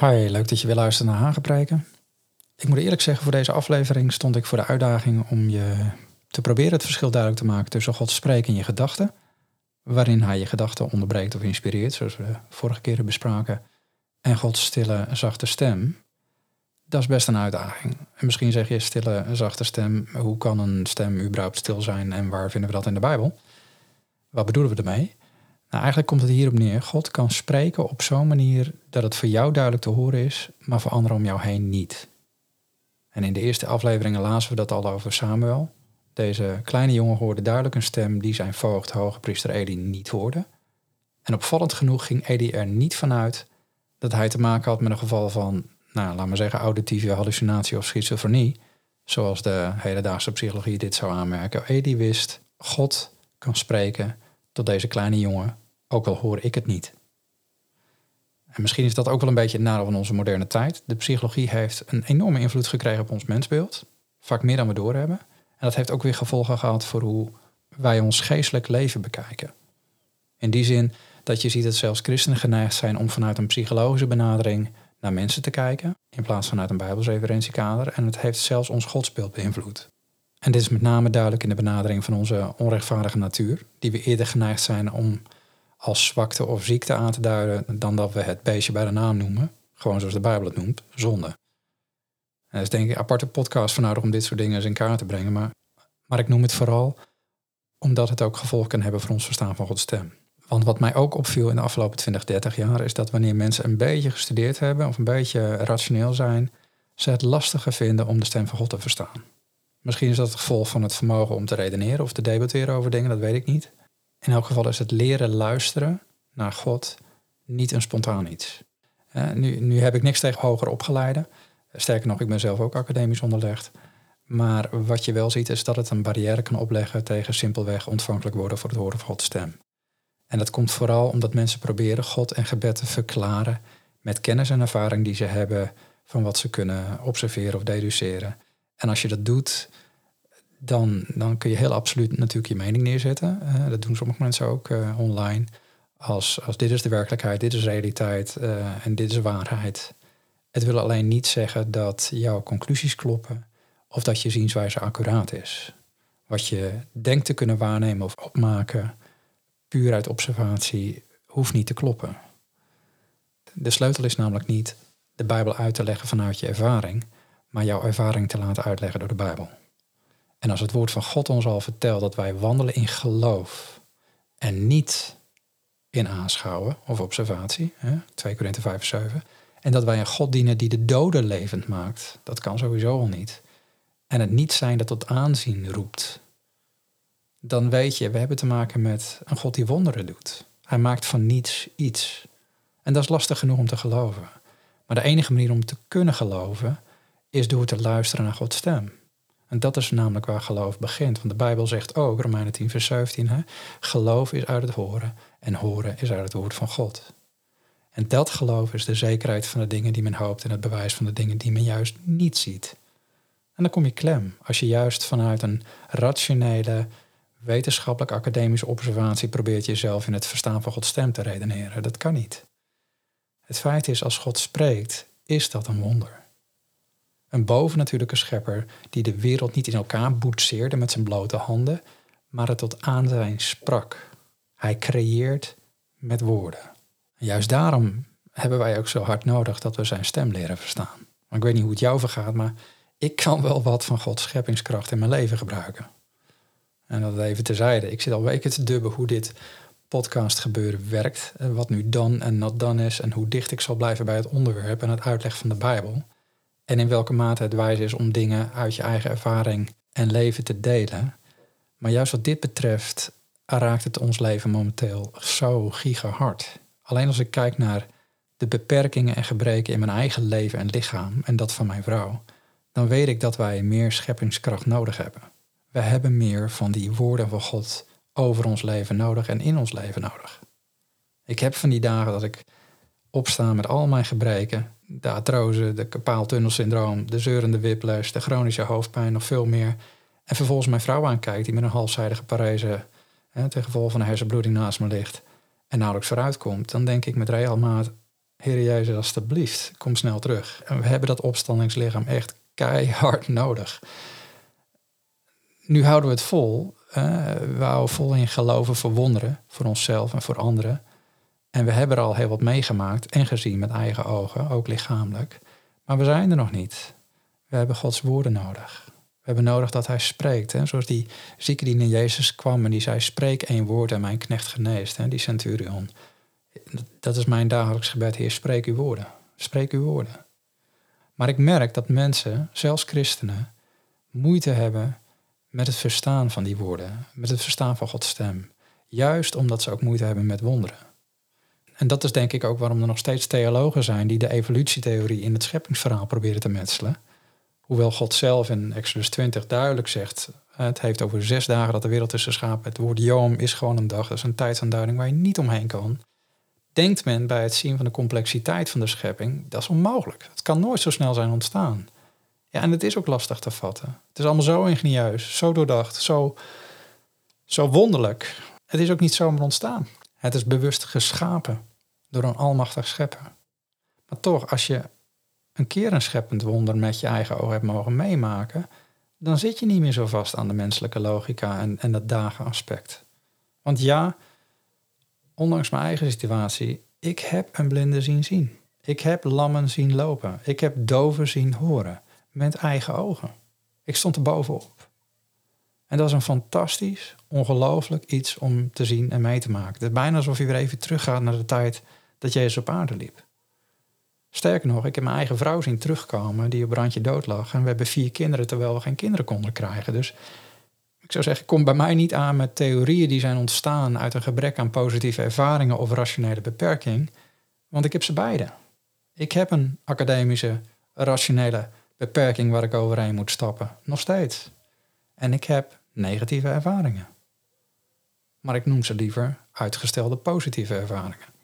Hi, leuk dat je weer luistert naar Hagepreken. Ik moet eerlijk zeggen, voor deze aflevering stond ik voor de uitdaging om je te proberen het verschil duidelijk te maken tussen Gods spreken in je gedachten, waarin hij je gedachten onderbreekt of inspireert, zoals we vorige keren bespraken, en Gods stille, zachte stem. Dat is best een uitdaging. En misschien zeg je stille, zachte stem, hoe kan een stem überhaupt stil zijn en waar vinden we dat in de Bijbel? Wat bedoelen we ermee? Nou, eigenlijk komt het hierop neer. God kan spreken op zo'n manier dat het voor jou duidelijk te horen is, maar voor anderen om jou heen niet. En in de eerste afleveringen lazen we dat al over Samuel. Deze kleine jongen hoorde duidelijk een stem die zijn voogd, hoge priester Eli, niet hoorde. En opvallend genoeg ging Eli er niet vanuit dat hij te maken had met een geval van, nou, laat maar zeggen, auditieve hallucinatie of schizofrenie, zoals de hedendaagse psychologie dit zou aanmerken. Eli wist, God kan spreken tot deze kleine jongen, ook al hoor ik het niet. En misschien is dat ook wel een beetje het nadeel van onze moderne tijd. De psychologie heeft een enorme invloed gekregen op ons mensbeeld, vaak meer dan we doorhebben. En dat heeft ook weer gevolgen gehad voor hoe wij ons geestelijk leven bekijken. In die zin dat je ziet dat zelfs christenen geneigd zijn om vanuit een psychologische benadering naar mensen te kijken, in plaats van uit een bijbelsreferentiekader. En het heeft zelfs ons godsbeeld beïnvloed. En dit is met name duidelijk in de benadering van onze onrechtvaardige natuur, die we eerder geneigd zijn om als zwakte of ziekte aan te duiden dan dat we het beestje bij de naam noemen, gewoon zoals de Bijbel het noemt, zonde. En is denk ik een aparte podcast van nodig om dit soort dingen eens in kaart te brengen, maar, maar ik noem het vooral omdat het ook gevolg kan hebben voor ons verstaan van Gods stem. Want wat mij ook opviel in de afgelopen 20, 30 jaar is dat wanneer mensen een beetje gestudeerd hebben of een beetje rationeel zijn, ze het lastiger vinden om de stem van God te verstaan. Misschien is dat het gevolg van het vermogen om te redeneren of te debatteren over dingen, dat weet ik niet. In elk geval is het leren luisteren naar God niet een spontaan iets. nu, nu heb ik niks tegen hoger opgeleiden. Sterker nog, ik ben zelf ook academisch onderlegd. Maar wat je wel ziet is dat het een barrière kan opleggen tegen simpelweg ontvankelijk worden voor het horen van Gods stem. En dat komt vooral omdat mensen proberen God en gebed te verklaren met kennis en ervaring die ze hebben van wat ze kunnen observeren of deduceren. En als je dat doet, dan, dan kun je heel absoluut natuurlijk je mening neerzetten. Uh, dat doen sommige mensen ook uh, online. Als, als dit is de werkelijkheid, dit is realiteit uh, en dit is waarheid. Het wil alleen niet zeggen dat jouw conclusies kloppen of dat je zienswijze accuraat is. Wat je denkt te kunnen waarnemen of opmaken, puur uit observatie, hoeft niet te kloppen. De sleutel is namelijk niet de Bijbel uit te leggen vanuit je ervaring, maar jouw ervaring te laten uitleggen door de Bijbel. En als het woord van God ons al vertelt dat wij wandelen in geloof en niet in aanschouwen of observatie, hè, 2 Korinthe 5 7, en dat wij een God dienen die de doden levend maakt, dat kan sowieso al niet. En het niet zijn dat tot aanzien roept, dan weet je, we hebben te maken met een God die wonderen doet. Hij maakt van niets iets. En dat is lastig genoeg om te geloven. Maar de enige manier om te kunnen geloven is door te luisteren naar Gods stem. En dat is namelijk waar geloof begint. Want de Bijbel zegt ook, Romeinen 10, vers 17, hè, geloof is uit het horen en horen is uit het woord van God. En dat geloof is de zekerheid van de dingen die men hoopt en het bewijs van de dingen die men juist niet ziet. En dan kom je klem als je juist vanuit een rationele, wetenschappelijk academische observatie probeert jezelf in het verstaan van Gods stem te redeneren. Dat kan niet. Het feit is, als God spreekt, is dat een wonder. Een bovennatuurlijke schepper die de wereld niet in elkaar boetseerde met zijn blote handen, maar het tot aanzijn sprak. Hij creëert met woorden. En juist daarom hebben wij ook zo hard nodig dat we zijn stem leren verstaan. Ik weet niet hoe het jou vergaat, maar ik kan wel wat van Gods scheppingskracht in mijn leven gebruiken. En dat even terzijde. Ik zit al weken te dubben hoe dit podcast gebeuren werkt. En wat nu dan en not dan is. En hoe dicht ik zal blijven bij het onderwerp en het uitleg van de Bijbel. En in welke mate het wijs is om dingen uit je eigen ervaring en leven te delen. Maar juist wat dit betreft raakt het ons leven momenteel zo gigahard. Alleen als ik kijk naar de beperkingen en gebreken in mijn eigen leven en lichaam en dat van mijn vrouw, dan weet ik dat wij meer scheppingskracht nodig hebben. We hebben meer van die woorden van God over ons leven nodig en in ons leven nodig. Ik heb van die dagen dat ik opsta met al mijn gebreken, de artrose, de kapaaltunnelsyndroom, de zeurende whiplash, de chronische hoofdpijn, nog veel meer. En vervolgens mijn vrouw aankijkt die met een halfzijdige parese hè, ten gevolge van een hersenbloeding naast me ligt en nauwelijks vooruit komt, dan denk ik met regelmaat, Heer Jezus, alstublieft, kom snel terug. En we hebben dat opstandingslichaam echt keihard nodig. Nu houden we het vol. we houden vol in geloven voor wonderen, voor onszelf en voor anderen. En we hebben er al heel wat meegemaakt en gezien met eigen ogen, ook lichamelijk. Maar we zijn er nog niet. We hebben Gods woorden nodig. We hebben nodig dat Hij spreekt. Hè? Zoals die zieke die naar Jezus kwam en die zei: Spreek één woord en mijn knecht geneest. Hè? Die centurion. Dat is mijn dagelijks gebed, Heer, spreek uw woorden. Spreek uw woorden. Maar ik merk dat mensen, zelfs christenen, moeite hebben met het verstaan van die woorden, met het verstaan van Gods stem. Juist omdat ze ook moeite hebben met wonderen. En dat is denk ik ook waarom er nog steeds theologen zijn die de evolutietheorie in het scheppingsverhaal proberen te metselen. Hoewel God zelf in Exodus 20 duidelijk zegt, het heeft over zes dagen dat de wereld is geschapen. Het woord Joom is gewoon een dag, dat is een tijdsaanduiding waar je niet omheen kan denkt men bij het zien van de complexiteit van de schepping, dat is onmogelijk. Het kan nooit zo snel zijn ontstaan. Ja, en het is ook lastig te vatten. Het is allemaal zo ingenieus, zo doordacht, zo, zo wonderlijk. Het is ook niet zomaar ontstaan. Het is bewust geschapen door een almachtig schepper. Maar toch, als je een keer een scheppend wonder met je eigen ogen hebt mogen meemaken, dan zit je niet meer zo vast aan de menselijke logica en, en dat dagenaspect. Want ja, ondanks mijn eigen situatie, ik heb een blinde zien zien. Ik heb lammen zien lopen. Ik heb doven zien horen. Met eigen ogen. Ik stond er bovenop. En dat is een fantastisch, ongelooflijk iets om te zien en mee te maken. Het is bijna alsof je weer even teruggaat naar de tijd dat Jezus op aarde liep. Sterker nog, ik heb mijn eigen vrouw zien terugkomen die op brandje dood lag. En we hebben vier kinderen terwijl we geen kinderen konden krijgen. Dus ik zou zeggen, kom bij mij niet aan met theorieën die zijn ontstaan uit een gebrek aan positieve ervaringen of rationele beperking, want ik heb ze beide. Ik heb een academische, rationele beperking waar ik overheen moet stappen, nog steeds. En ik heb negatieve ervaringen. Maar ik noem ze liever uitgestelde positieve ervaringen.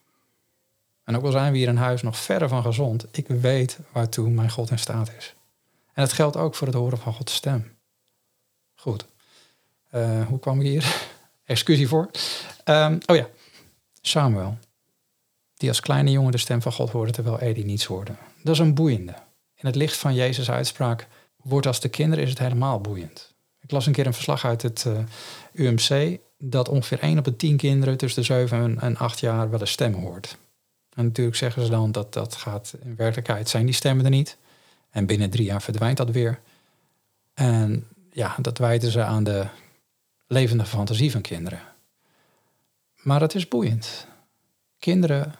En ook al zijn we hier in huis nog verder van gezond, ik weet waartoe mijn God in staat is. En dat geldt ook voor het horen van Gods stem. Goed. Uh, hoe kwam ik hier? Excusie voor. Um, oh ja, Samuel. Die als kleine jongen de stem van God hoorde terwijl Edi niets hoorde. Dat is een boeiende. In het licht van Jezus' uitspraak wordt als de kinderen is het helemaal boeiend. Ik las een keer een verslag uit het eh, UMC dat ongeveer 1 op de 10 kinderen tussen de 7 en 8 jaar wel een stem hoort. En natuurlijk zeggen ze dan dat dat gaat in werkelijkheid zijn die stemmen er niet. En binnen drie jaar verdwijnt dat weer. En ja, dat wijten ze aan de levende fantasie van kinderen. Maar het is boeiend. Kinderen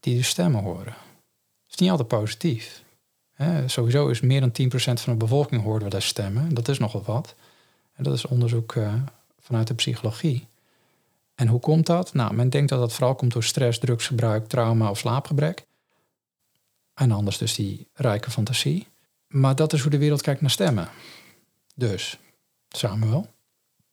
die de stemmen horen. is niet altijd positief. sowieso is meer dan 10% van de bevolking hoort wel eens stemmen. Dat is nogal wat. En dat is onderzoek uh, vanuit de psychologie. En hoe komt dat? Nou, men denkt dat dat vooral komt door stress, drugsgebruik, trauma of slaapgebrek. En anders dus die rijke fantasie. Maar dat is hoe de wereld kijkt naar stemmen. Dus, Samuel,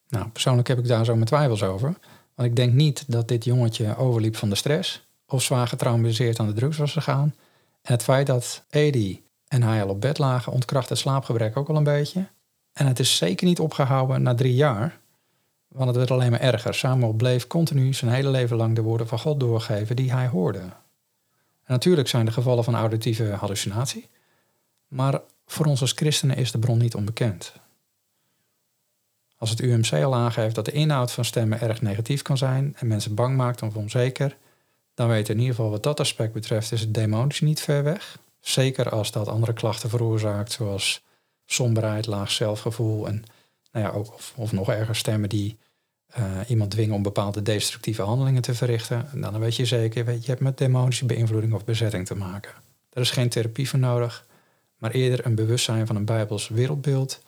nou, persoonlijk heb ik daar zo mijn twijfels over. Want ik denk niet dat dit jongetje overliep van de stress of zwaar getraumatiseerd aan de drugs was gegaan. En het feit dat Edi en hij al op bed lagen ontkracht het slaapgebrek ook al een beetje. En het is zeker niet opgehouden na drie jaar, want het werd alleen maar erger. Samuel bleef continu zijn hele leven lang de woorden van God doorgeven die hij hoorde. Natuurlijk zijn er gevallen van auditieve hallucinatie, maar voor ons als christenen is de bron niet onbekend. Als het UMC al aangeeft dat de inhoud van stemmen erg negatief kan zijn en mensen bang maakt of onzeker, dan weten in ieder geval wat dat aspect betreft is het demonisch niet ver weg. Zeker als dat andere klachten veroorzaakt, zoals somberheid, laag zelfgevoel en nou ja, of, of nog erger stemmen die uh, iemand dwingen om bepaalde destructieve handelingen te verrichten. Dan weet je zeker, weet je, hebt met demonische beïnvloeding of bezetting te maken. Er is geen therapie voor nodig, maar eerder een bewustzijn van een Bijbels wereldbeeld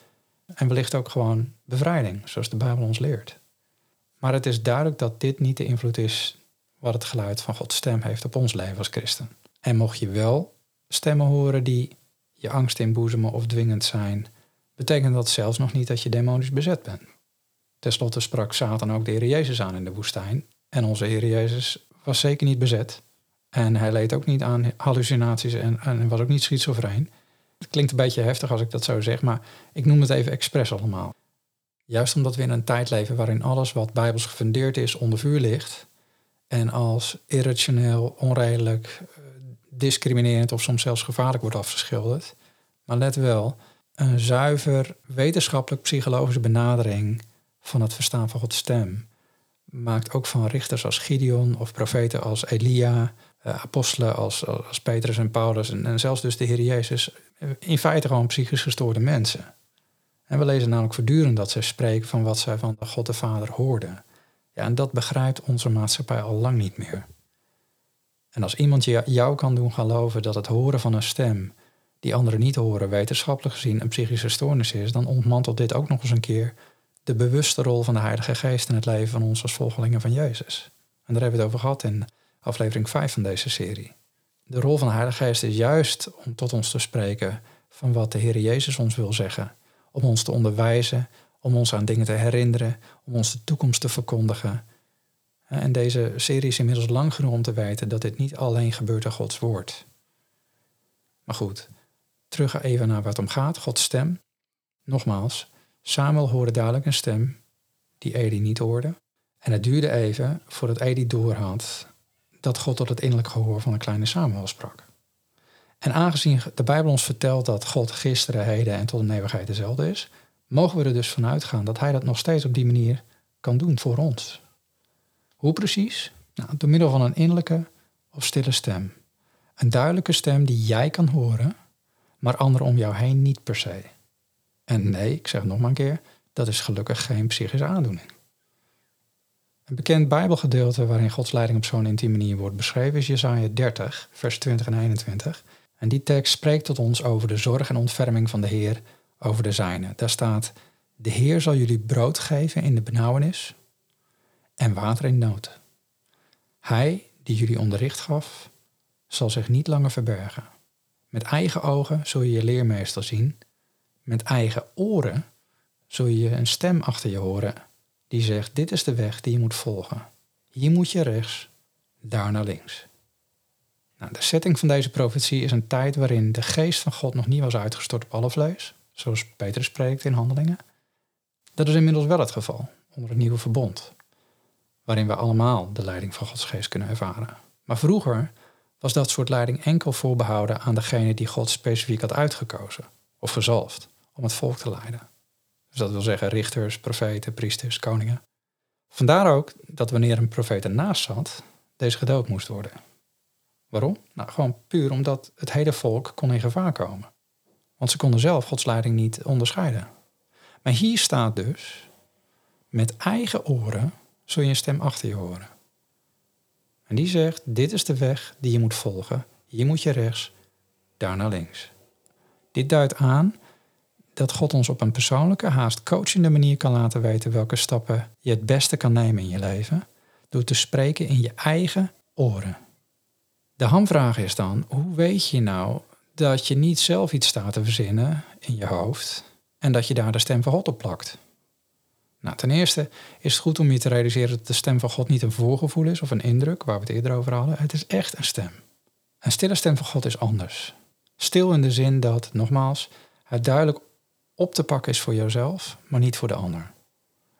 en wellicht ook gewoon bevrijding, zoals de Bijbel ons leert. Maar het is duidelijk dat dit niet de invloed is wat het geluid van Gods stem heeft op ons leven als christen. En mocht je wel stemmen horen die je angst inboezemen of dwingend zijn, betekent dat zelfs nog niet dat je demonisch bezet bent. Ten slotte sprak Satan ook de Heer Jezus aan in de woestijn. En onze Heer Jezus was zeker niet bezet. En hij leed ook niet aan hallucinaties en, en was ook niet schizofreen. Het klinkt een beetje heftig als ik dat zo zeg, maar ik noem het even expres allemaal. Juist omdat we in een tijd leven waarin alles wat bijbels gefundeerd is onder vuur ligt en als irrationeel, onredelijk, eh, discriminerend of soms zelfs gevaarlijk wordt afgeschilderd. Maar let wel, een zuiver wetenschappelijk psychologische benadering van het verstaan van Gods stem maakt ook van richters als Gideon of profeten als Elia, eh, apostelen als, als Petrus en Paulus en, zelfs dus de Heer Jezus in feite gewoon psychisch gestoorde mensen. En we lezen namelijk voortdurend dat zij spreken van wat zij van de God de Vader hoorden. Ja, en dat begrijpt onze maatschappij al lang niet meer. En als iemand jou kan doen geloven dat het horen van een stem die anderen niet horen, wetenschappelijk gezien een psychische stoornis is, dan ontmantelt dit ook nog eens een keer de bewuste rol van de Heilige Geest in het leven van ons als volgelingen van Jezus. En daar hebben we het over gehad in aflevering 5 van deze serie. De rol van de Heilige Geest is juist om tot ons te spreken van wat de Heer Jezus ons wil zeggen. Om ons te onderwijzen, om ons aan dingen te herinneren, om ons de toekomst te verkondigen. En deze serie is inmiddels lang genoeg om te weten dat dit niet alleen gebeurt door Gods woord. Maar goed, terug even naar het om gaat, Gods stem. Nogmaals, Samuel hoorde dadelijk een stem die Eli niet hoorde. En het duurde even voordat Eli doorhad dat God tot het innerlijk gehoor van een kleine Samuel sprak. En aangezien de Bijbel ons vertelt dat God gisteren, heden en tot een eeuwigheid dezelfde is, mogen we er dus vanuit gaan dat Hij dat nog steeds op die manier kan doen voor ons. Hoe precies? Nou, door middel van een innerlijke of stille stem. Een duidelijke stem die jij kan horen, maar anderen om jou heen niet per se. En nee, ik zeg het nog maar een keer, dat is gelukkig geen psychische aandoening. Een bekend Bijbelgedeelte waarin Gods leiding op zo'n intieme manier wordt beschreven is Jesaja 30, vers 20 en 21. En die tekst spreekt tot ons over de zorg en ontferming van de Heer over de zijne. Daar staat, de Heer zal jullie brood geven in de benauwenis en water in nood. Hij die jullie onderricht gaf, zal zich niet langer verbergen. Met eigen ogen zul je je leermeester zien. Met eigen oren zul je een stem achter je horen die zegt: Dit is de weg die je moet volgen. Hier moet je rechts, daar naar links. Nou, de setting van deze profetie is een tijd waarin de geest van God nog niet was uitgestort op alle vlees, zoals Petrus spreekt in Handelingen. Dat is inmiddels wel het geval onder het nieuwe verbond, waarin we allemaal de leiding van Gods geest kunnen ervaren. Maar vroeger was dat soort leiding enkel voorbehouden aan degene die God specifiek had uitgekozen of gezalfd om het volk te leiden. Dus dat wil zeggen richters, profeten, priesters, koningen. Vandaar ook dat wanneer een profeet ernaast zat, deze gedood moest worden. Waarom? Nou, gewoon puur omdat het hele volk kon in gevaar komen. Want ze konden zelf Gods leiding niet onderscheiden. Maar hier staat dus, met eigen oren zul je een stem achter je horen. En die zegt, dit is de weg die je moet volgen. Hier moet je rechts, daar naar links. Dit duidt aan dat God ons op een persoonlijke, haast coachende manier kan laten weten welke stappen je het beste kan nemen in je leven, door te spreken in je eigen oren. De hamvraag is dan, hoe weet je nou dat je niet zelf iets staat te verzinnen in je hoofd en dat je daar de stem van God op plakt? Nou, ten eerste is het goed om je te realiseren dat de stem van God niet een voorgevoel is of een indruk, waar we het eerder over hadden. Het is echt een stem. Een stille stem van God is anders. Stil in de zin dat, nogmaals, het duidelijk op te pakken is voor jezelf, maar niet voor de ander.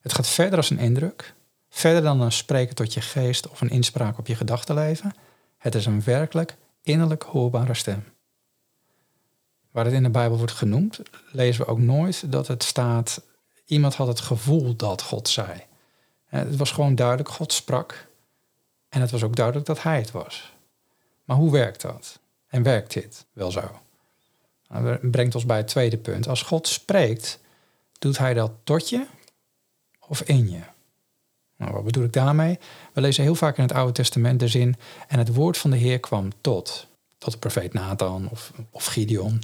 Het gaat verder als een indruk, verder dan een spreken tot je geest of een inspraak op je gedachtenleven. Het is een werkelijk innerlijk hoorbare stem. Waar het in de Bijbel wordt genoemd, lezen we ook nooit dat het staat, iemand had het gevoel dat God zei. Het was gewoon duidelijk, God sprak. En het was ook duidelijk dat Hij het was. Maar hoe werkt dat? En werkt dit wel zo? Dat nou, brengt ons bij het tweede punt. Als God spreekt, doet hij dat tot je of in je? Nou, wat bedoel ik daarmee? We lezen heel vaak in het Oude Testament de zin... en het woord van de Heer kwam tot. Tot de profeet Nathan of, of Gideon.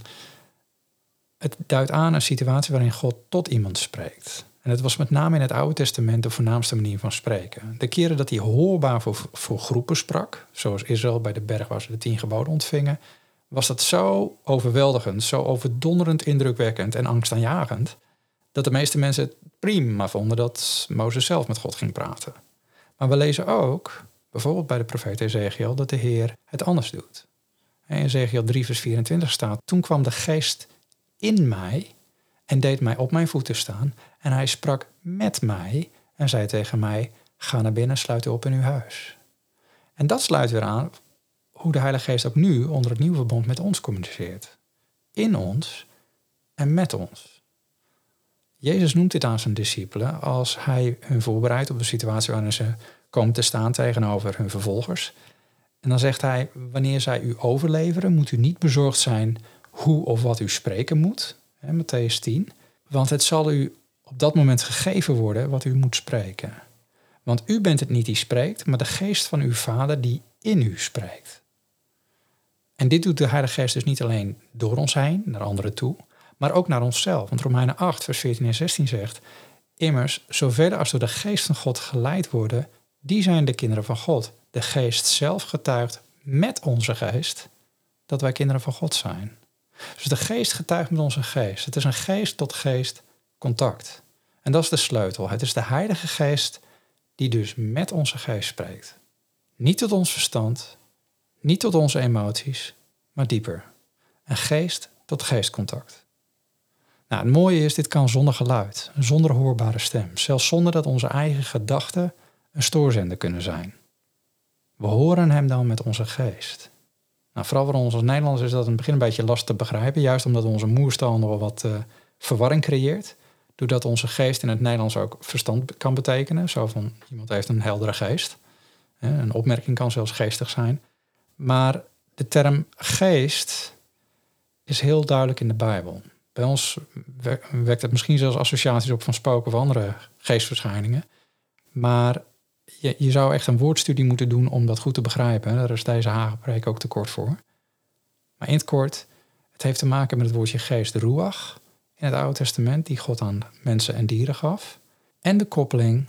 Het duidt aan een situatie waarin God tot iemand spreekt. En het was met name in het Oude Testament de voornaamste manier van spreken. De keren dat hij hoorbaar voor, voor groepen sprak, zoals Israël bij de berg waar ze de tien geboden ontvingen, was dat zo overweldigend, zo overdonderend indrukwekkend en angstaanjagend, dat de meeste mensen het prima vonden dat Mozes zelf met God ging praten. Maar we lezen ook, bijvoorbeeld bij de profeet Ezekiel, dat de Heer het anders doet. In Ezekiel 3, vers 24 staat: Toen kwam de geest in mij en deed mij op mijn voeten staan. En hij sprak met mij en zei tegen mij: Ga naar binnen, sluit u op in uw huis. En dat sluit weer aan hoe de Heilige Geest ook nu onder het nieuwe verbond met ons communiceert. In ons en met ons. Jezus noemt dit aan zijn discipelen als hij hun voorbereidt op de situatie waarin ze komen te staan tegenover hun vervolgers. En dan zegt hij: Wanneer zij u overleveren, moet u niet bezorgd zijn hoe of wat u spreken moet. Hè, Matthäus 10. Want het zal u op dat moment gegeven worden wat u moet spreken. Want u bent het niet die spreekt, maar de geest van uw vader die in u spreekt. En dit doet de Heilige Geest dus niet alleen door ons heen, naar anderen toe, maar ook naar onszelf. Want Romeinen 8, vers 14 en 16 zegt: Immers, zoveel als door de Geest van God geleid worden, die zijn de kinderen van God. De Geest zelf getuigt met onze geest dat wij kinderen van God zijn. Dus de geest getuigt met onze geest. Het is een geest tot geest contact. En dat is de sleutel. Het is de Heilige Geest die dus met onze geest spreekt. Niet tot ons verstand, niet tot onze emoties, maar dieper. Een geest tot geestcontact. Nou, het mooie is, dit kan zonder geluid, zonder hoorbare stem, zelfs zonder dat onze eigen gedachten een stoorzender kunnen zijn. We horen hem dan met onze geest. Nou, vooral voor ons als Nederlanders is dat in het begin een beetje lastig te begrijpen, juist omdat onze moerstaal wel wat uh, verwarring creëert. Doordat onze geest in het Nederlands ook verstand kan betekenen. Zo van iemand heeft een heldere geest. Een opmerking kan zelfs geestig zijn. Maar de term geest is heel duidelijk in de Bijbel. Bij ons wekt het misschien zelfs associaties op van spoken of andere geestverschijningen. Maar je, je zou echt een woordstudie moeten doen om dat goed te begrijpen. Daar is deze Hagepreek ook te kort voor. Maar in het kort, het heeft te maken met het woordje geest, ruach, in het Oude Testament, die God aan mensen en dieren gaf. En de koppeling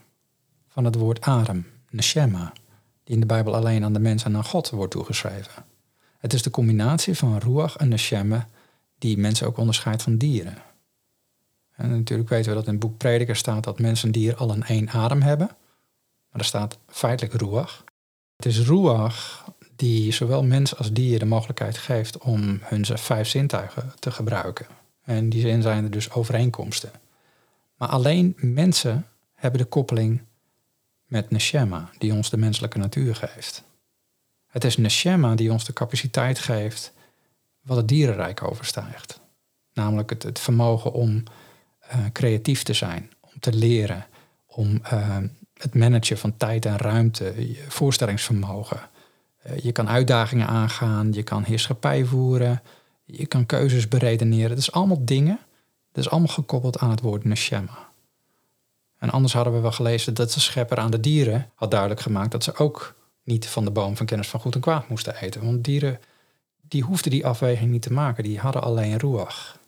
van het woord adem, neshema, die in de Bijbel alleen aan de mens en aan God wordt toegeschreven. Het is de combinatie van ruach en neshema die mensen ook onderscheidt van dieren. En natuurlijk weten we dat in het boek Prediker staat dat mensen en dieren al een één adem hebben. Maar er staat feitelijk ruach. Het is ruach die zowel mens als dier de mogelijkheid geeft om hun vijf zintuigen te gebruiken. En die zin zijn er dus overeenkomsten. Maar alleen mensen hebben de koppeling met Neshema, die ons de menselijke natuur geeft. Het is Neshema die ons de capaciteit geeft wat het dierenrijk overstijgt. Namelijk het, vermogen om uh, creatief te zijn, om te leren, om uh, het managen van tijd en ruimte, je voorstellingsvermogen. Uh, je kan uitdagingen aangaan, je kan heerschappij voeren, je kan keuzes beredeneren. Het is allemaal dingen, dat is allemaal gekoppeld aan het woord neshama. En anders hadden we wel gelezen dat de schepper aan de dieren had duidelijk gemaakt dat ze ook niet van de boom van kennis van goed en kwaad moesten eten. Want dieren die hoefden die afweging niet te maken, die hadden alleen ruach.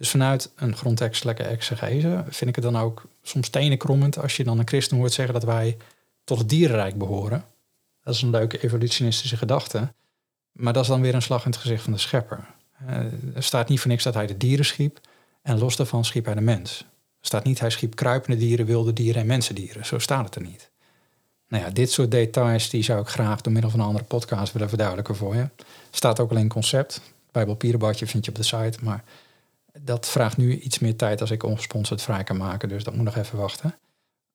Dus vanuit een grondtekstelijke exegese vind ik het dan ook soms tenenkrommend als je dan een christen hoort zeggen dat wij tot het dierenrijk behoren. Dat is een leuke evolutionistische gedachte. Maar dat is dan weer een slag in het gezicht van de schepper. Eh, er staat niet voor niks dat hij de dieren schiep en los daarvan schiep hij de mens. Er staat niet hij schiep kruipende dieren, wilde dieren en mensendieren. Zo staat het er niet. Nou ja, dit soort details die zou ik graag door middel van een andere podcast willen verduidelijken voor je. Staat ook alleen concept. Bijbel Pierenbadje vind je op de site, maar dat vraagt nu iets meer tijd als ik ongesponsord vrij kan maken, dus dat moet nog even wachten.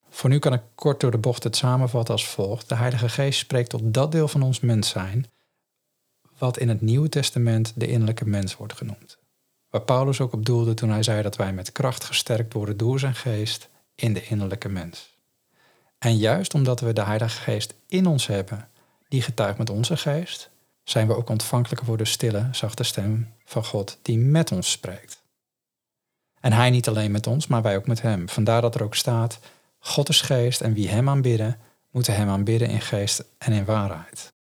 Voor nu kan ik kort door de bocht het samenvatten als volgt. De Heilige Geest spreekt tot dat deel van ons mens zijn, wat in het Nieuwe Testament de innerlijke mens wordt genoemd. Waar Paulus ook op doelde toen hij zei dat wij met kracht gesterkt worden door zijn geest in de innerlijke mens. En juist omdat we de Heilige Geest in ons hebben, die getuigt met onze geest, zijn we ook ontvankelijker voor de stille, zachte stem van God die met ons spreekt. En hij niet alleen met ons, maar wij ook met hem. Vandaar dat er ook staat, God is geest en wie hem aanbidden, moeten hem aanbidden in geest en in waarheid.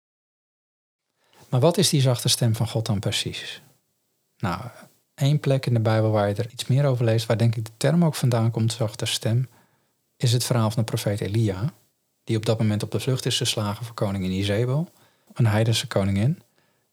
Maar wat is die zachte stem van God dan precies? Nou, één plek in de Bijbel waar je er iets meer over leest, waar denk ik de term ook vandaan komt, zachte stem, is het verhaal van de profeet Elia, die op dat moment op de vlucht is geslagen voor koningin Izebel, een heidense koningin,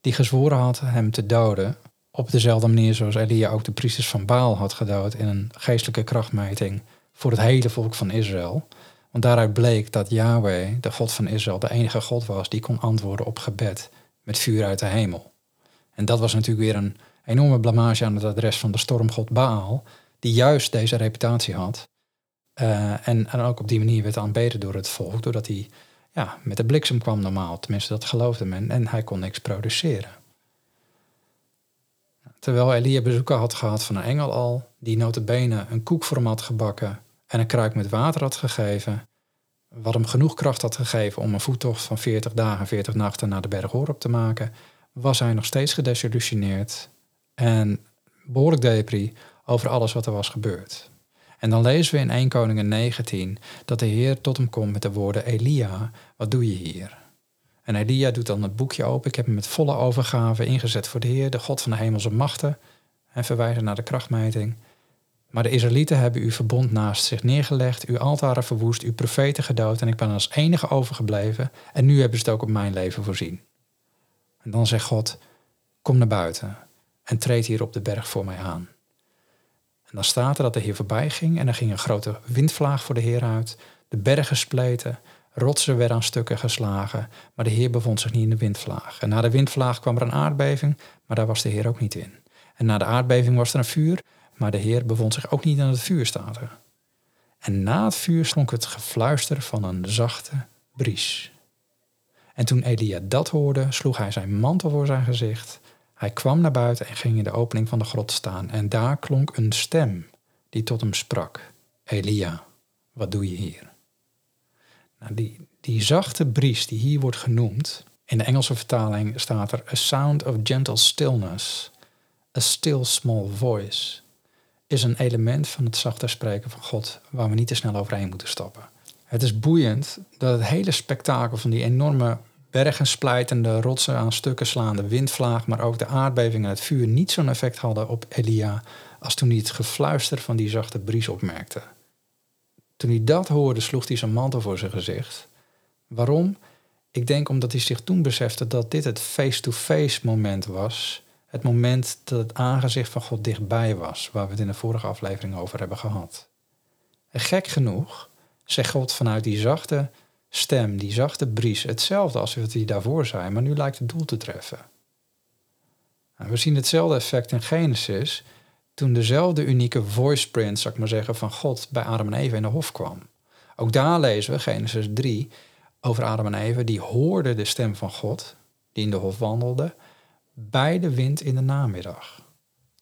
die gezworen had hem te doden op dezelfde manier zoals Elia ook de priesters van Baal had gedood in een geestelijke krachtmeting voor het hele volk van Israël. Want daaruit bleek dat Yahweh, de God van Israël, de enige God was die kon antwoorden op gebed met vuur uit de hemel. En dat was natuurlijk weer een enorme blamage aan het adres van de stormgod Baal, die juist deze reputatie had. Uh, en, en ook op die manier werd aanbeden door het volk, doordat hij ja, met de bliksem kwam normaal. Tenminste, dat geloofde men. En hij kon niks produceren. Terwijl Elia bezoeken had gehad van een engel al, die notabene een koek voor hem had gebakken en een kruik met water had gegeven, wat hem genoeg kracht had gegeven om een voettocht van 40 dagen, 40 nachten naar de berg op te maken, was hij nog steeds gedesillusioneerd en behoorlijk depri over alles wat er was gebeurd. En dan lezen we in 1 Koningen 19 dat de Heer tot hem komt met de woorden: Elia, wat doe je hier? En Elia doet dan het boekje open. Ik heb hem met volle overgave ingezet voor de Heer, de God van de hemelse machten. En verwijzen naar de krachtmeting. Maar de Israëlieten hebben uw verbond naast zich neergelegd, uw altaren verwoest, uw profeten gedood en ik ben als enige overgebleven en nu hebben ze het ook op mijn leven voorzien. En dan zegt God, kom naar buiten en treed hier op de berg voor mij aan. En dan staat er dat de Heer voorbij ging en er ging een grote windvlaag voor de Heer uit, de bergen spleten, rotsen werden aan stukken geslagen, maar de Heer bevond zich niet in de windvlaag. En na de windvlaag kwam er een aardbeving, maar daar was de Heer ook niet in. En na de aardbeving was er een vuur, maar de Heer bevond zich ook niet aan het vuur, staat. En na het vuur slonk het gefluister van een zachte bries. En toen Elia dat hoorde, sloeg hij zijn mantel voor zijn gezicht. Hij kwam naar buiten en ging in de opening van de grot staan. En daar klonk een stem die tot hem sprak. Elia, wat doe je hier? Nou, die, die zachte bries die hier wordt genoemd, in de Engelse vertaling staat er a sound of gentle stillness, a still small voice is een element van het zachte spreken van God waar we niet te snel overheen moeten stappen. Het is boeiend dat het hele spektakel van die enorme bergen splijtende, rotsen aan stukken slaande windvlaag, maar ook de aardbeving en het vuur niet zo'n effect hadden op Elia als toen hij het gefluister van die zachte bries opmerkte. Toen hij dat hoorde, sloeg hij zijn mantel voor zijn gezicht. Waarom? Ik denk omdat hij zich toen besefte dat dit het face-to-face -face moment was het moment dat het aangezicht van God dichtbij was, waar we het in de vorige aflevering over hebben gehad. En gek genoeg zegt God vanuit die zachte stem, die zachte bries, hetzelfde als wat hij daarvoor zei, maar nu lijkt het doel te treffen. we zien hetzelfde effect in Genesis, toen dezelfde unieke voice print, zou ik maar zeggen, van God bij Adam en Eva in de hof kwam. Ook daar lezen we, Genesis 3, over Adam en Eva, die hoorden de stem van God, die in de hof wandelde, bij de wind in de namiddag.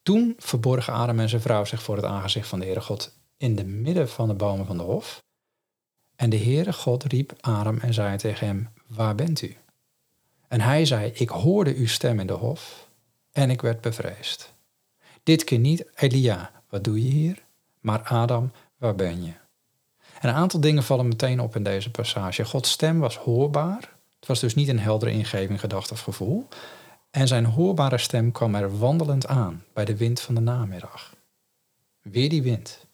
Toen verborgen Adam en zijn vrouw zich voor het aangezicht van de Heere God in de midden van de bomen van de hof. En de Heere God riep Adam en zei tegen hem, waar bent u? En hij zei, ik hoorde uw stem in de hof en ik werd bevreesd. Dit keer niet, Elia, wat doe je hier? Maar Adam, waar ben je? En een aantal dingen vallen meteen op in deze passage. Gods stem was hoorbaar. Het was dus niet een heldere ingeving, gedachte of gevoel. En zijn hoorbare stem kwam er wandelend aan bij de wind van de namiddag. Weer die wind.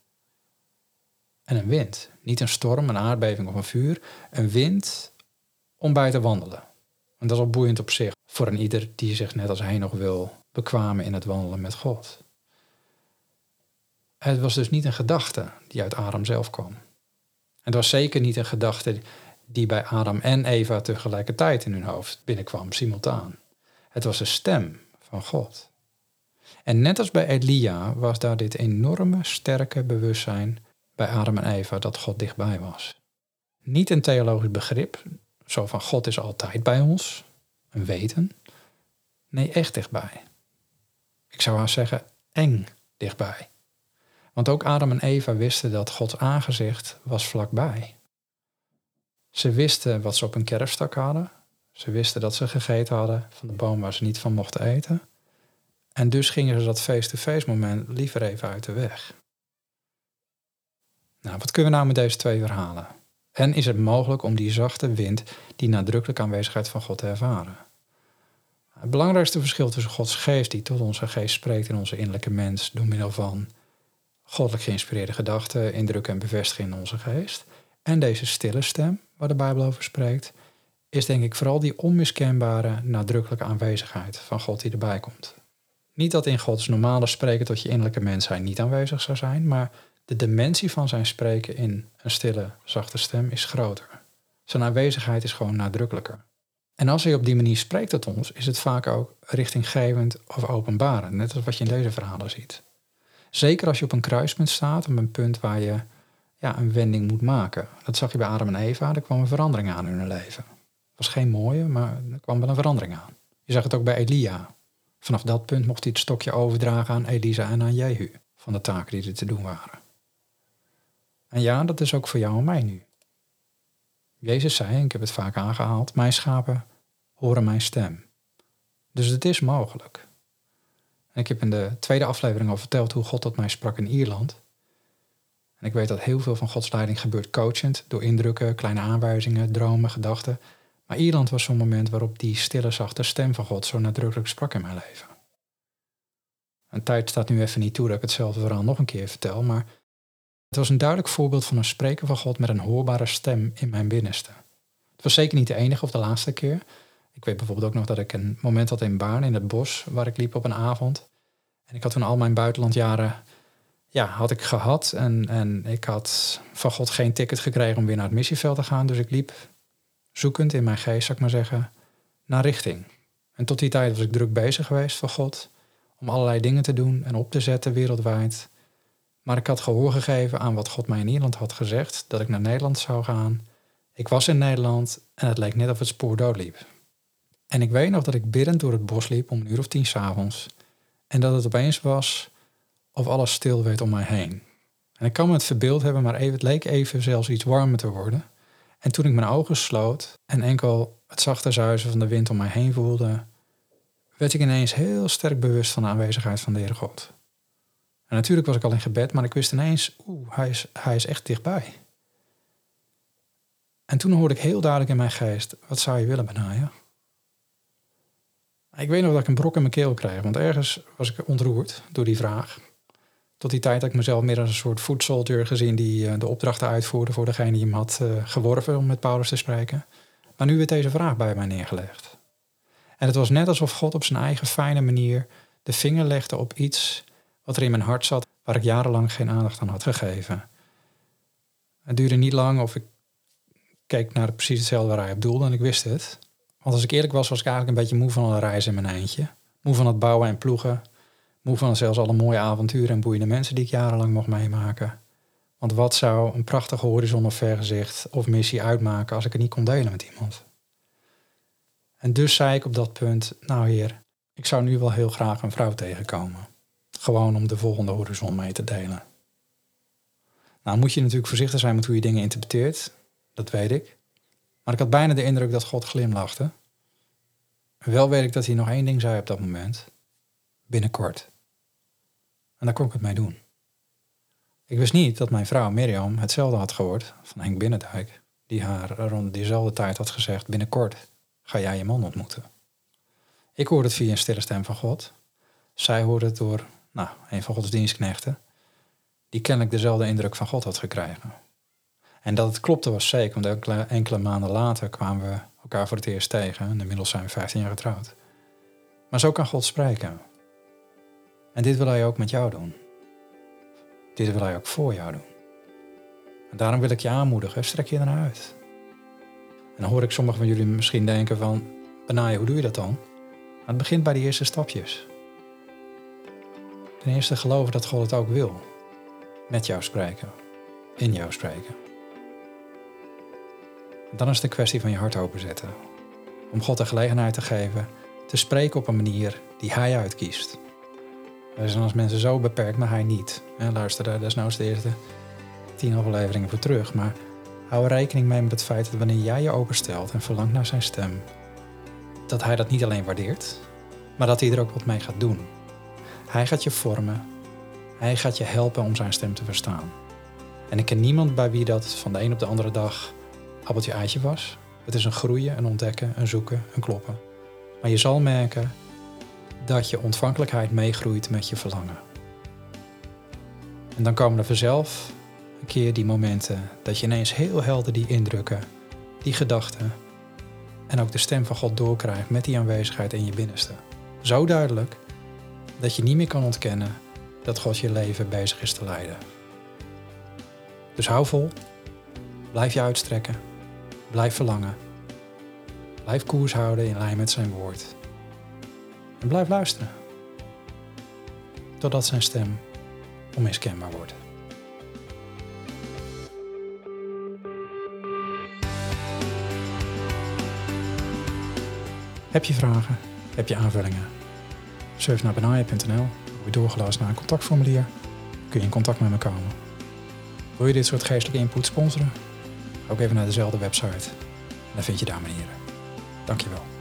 En een wind, niet een storm, een aardbeving of een vuur, een wind om bij te wandelen. En dat is al boeiend op zich voor een ieder die zich net als hij nog wil bekwamen in het wandelen met God. Het was dus niet een gedachte die uit Adam zelf kwam. Het was zeker niet een gedachte die bij Adam en Eva tegelijkertijd in hun hoofd binnenkwam, simultaan. Het was de stem van God. En net als bij Elia was daar dit enorme, sterke bewustzijn bij Adam en Eva dat God dichtbij was. Niet een theologisch begrip, zo van God is altijd bij ons, weten. Nee, echt dichtbij. Ik zou haar zeggen, eng dichtbij. Want ook Adam en Eva wisten dat Gods aangezicht was vlakbij. Ze wisten wat ze op een kerfstak hadden, ze wisten dat ze gegeten hadden van de boom waar ze niet van mochten eten. En dus gingen ze dat face-to-face moment liever even uit de weg. Nou, wat kunnen we nou met deze twee verhalen? En is het mogelijk om die zachte wind, die nadrukkelijke aanwezigheid van God te ervaren? Het belangrijkste verschil tussen Gods geest die tot onze geest spreekt in onze innerlijke mens door middel van goddelijk geïnspireerde gedachten, indrukken en bevestiging in onze geest en deze stille stem waar de Bijbel over spreekt, is denk ik vooral die onmiskenbare, nadrukkelijke aanwezigheid van God die erbij komt. Niet dat in Gods normale spreken tot je innerlijke mens hij niet aanwezig zou zijn, maar de dimensie van zijn spreken in een stille, zachte stem is groter. Zijn aanwezigheid is gewoon nadrukkelijker. En als hij op die manier spreekt tot ons, is het vaak ook richtinggevend of openbarend, net als wat je in deze verhalen ziet. Zeker als je op een kruispunt staat, op een punt waar je ja, een wending moet maken. Dat zag je bij Adam en Eva, er kwam een verandering aan in hun leven. Het was geen mooie, maar er kwam wel een verandering aan. Je zag het ook bij Elia. Vanaf dat punt mocht hij het stokje overdragen aan Elisa en aan Jehu, van de taken die er te doen waren. En ja, dat is ook voor jou en mij nu. Jezus zei, en ik heb het vaak aangehaald, mijn schapen horen mijn stem. Dus het is mogelijk. En ik heb in de tweede aflevering al verteld hoe God tot mij sprak in Ierland. En ik weet dat heel veel van Gods leiding gebeurt coachend, door indrukken, kleine aanwijzingen, dromen, gedachten. Maar Ierland was zo'n moment waarop die stille, zachte stem van God zo nadrukkelijk sprak in mijn leven. Een tijd staat nu even niet toe dat ik hetzelfde verhaal nog een keer vertel, maar het was een duidelijk voorbeeld van een spreken van God met een hoorbare stem in mijn binnenste. Het was zeker niet de enige of de laatste keer. Ik weet bijvoorbeeld ook nog dat ik een moment had in Baarn, in het bos, waar ik liep op een avond. En ik had toen al mijn buitenlandjaren ja, had ik gehad. En, en ik had van God geen ticket gekregen om weer naar het missieveld te gaan. Dus ik liep zoekend in mijn geest, zou ik maar zeggen, naar richting. En tot die tijd was ik druk bezig geweest van God. Om allerlei dingen te doen en op te zetten wereldwijd. Maar ik had gehoor gegeven aan wat God mij in Nederland had gezegd. Dat ik naar Nederland zou gaan. Ik was in Nederland en het leek net of het spoor doodliep. En ik weet nog dat ik biddend door het bos liep om een uur of tien s'avonds. En dat het opeens was of alles stil werd om mij heen. En ik kan me het verbeeld hebben, maar even, het leek even zelfs iets warmer te worden. En toen ik mijn ogen sloot en enkel het zachte zuizen van de wind om mij heen voelde, werd ik ineens heel sterk bewust van de aanwezigheid van de Heere God. En natuurlijk was ik al in gebed, maar ik wist ineens, oeh, hij is, hij is echt dichtbij. En toen hoorde ik heel duidelijk in mijn geest, wat zou je willen, Benaya? Ik weet nog dat ik een brok in mijn keel kreeg, want ergens was ik ontroerd door die vraag. Tot die tijd had ik mezelf meer als een soort food gezien die eh, de opdrachten uitvoerde voor degene die hem had uh, geworven om met Paulus te spreken. Maar nu werd deze vraag bij mij neergelegd. En het was net alsof God op zijn eigen fijne manier de vinger legde op iets wat er in mijn hart zat, waar ik jarenlang geen aandacht aan had gegeven. Het duurde niet lang of ik keek naar precies hetzelfde waar hij op doelde en ik wist het. Want als ik eerlijk was, was ik eigenlijk een beetje moe van alle reizen in mijn eindje. Moe van het bouwen en ploegen. Moe van zelfs alle mooie avonturen en boeiende mensen die ik jarenlang mocht meemaken. Want wat zou een prachtige horizon of vergezicht of missie uitmaken als ik het niet kon delen met iemand? En dus zei ik op dat punt, nou heer, ik zou nu wel heel graag een vrouw tegenkomen. Gewoon om de volgende horizon mee te delen. Nou moet je natuurlijk voorzichtig zijn met hoe je dingen interpreteert. Dat weet ik. Maar ik had bijna de indruk dat God glimlachte. Wel weet ik dat hij nog één ding zei op dat moment. Binnenkort. En daar kon ik het mee doen. Ik wist niet dat mijn vrouw Mirjam hetzelfde had gehoord van Henk Binnendijk, die haar rond diezelfde tijd had gezegd: binnenkort ga jij je man ontmoeten. Ik hoorde het via een stille stem van God. Zij hoorde het door nou, een van Gods dienstknechten, die kennelijk dezelfde indruk van God had gekregen. En dat het klopte was zeker, want enkele, maanden later kwamen we elkaar voor het eerst tegen. En inmiddels zijn we 15 jaar getrouwd. Maar zo kan God spreken. En dit wil hij ook met jou doen. Dit wil hij ook voor jou doen. En daarom wil ik je aanmoedigen, strek je ernaar uit. En dan hoor ik sommigen van jullie misschien denken van, Benaya, hoe doe je dat dan? Het begint bij die eerste stapjes. Ten eerste geloven dat God het ook wil. Met jou spreken. In jou spreken. En dan is het een kwestie van je hart openzetten. Om God de gelegenheid te geven te spreken op een manier die Hij uitkiest. Wij zijn als mensen zo beperkt, maar hij niet. En luister daar desnoods de eerste tien afleveringen voor terug. Maar hou er rekening mee met het feit dat wanneer jij je openstelt en verlangt naar zijn stem, dat hij dat niet alleen waardeert, maar dat hij er ook wat mee gaat doen. Hij gaat je vormen. Hij gaat je helpen om zijn stem te verstaan. En ik ken niemand bij wie dat van de een op de andere dag appeltje eitje was. Het is een groeien, een ontdekken, een zoeken, een kloppen. Maar je zal merken dat je ontvankelijkheid meegroeit met je verlangen. En dan komen er vanzelf een keer die momenten dat je ineens heel helder die indrukken, die gedachten en ook de stem van God doorkrijgt met die aanwezigheid in je binnenste. Zo duidelijk dat je niet meer kan ontkennen dat God je leven bezig is te leiden. Dus hou vol, blijf je uitstrekken, blijf verlangen, blijf koers houden in lijn met zijn woord. En blijf luisteren, totdat zijn stem onmiskenbaar wordt. Heb je vragen? Heb je aanvullingen? Surf naar benaya.nl, word doorgeluisterd naar een contactformulier, kun je in contact met me komen. Wil je dit soort geestelijke input sponsoren? Ook even naar dezelfde website. Dan vind je daar manieren. Dankjewel.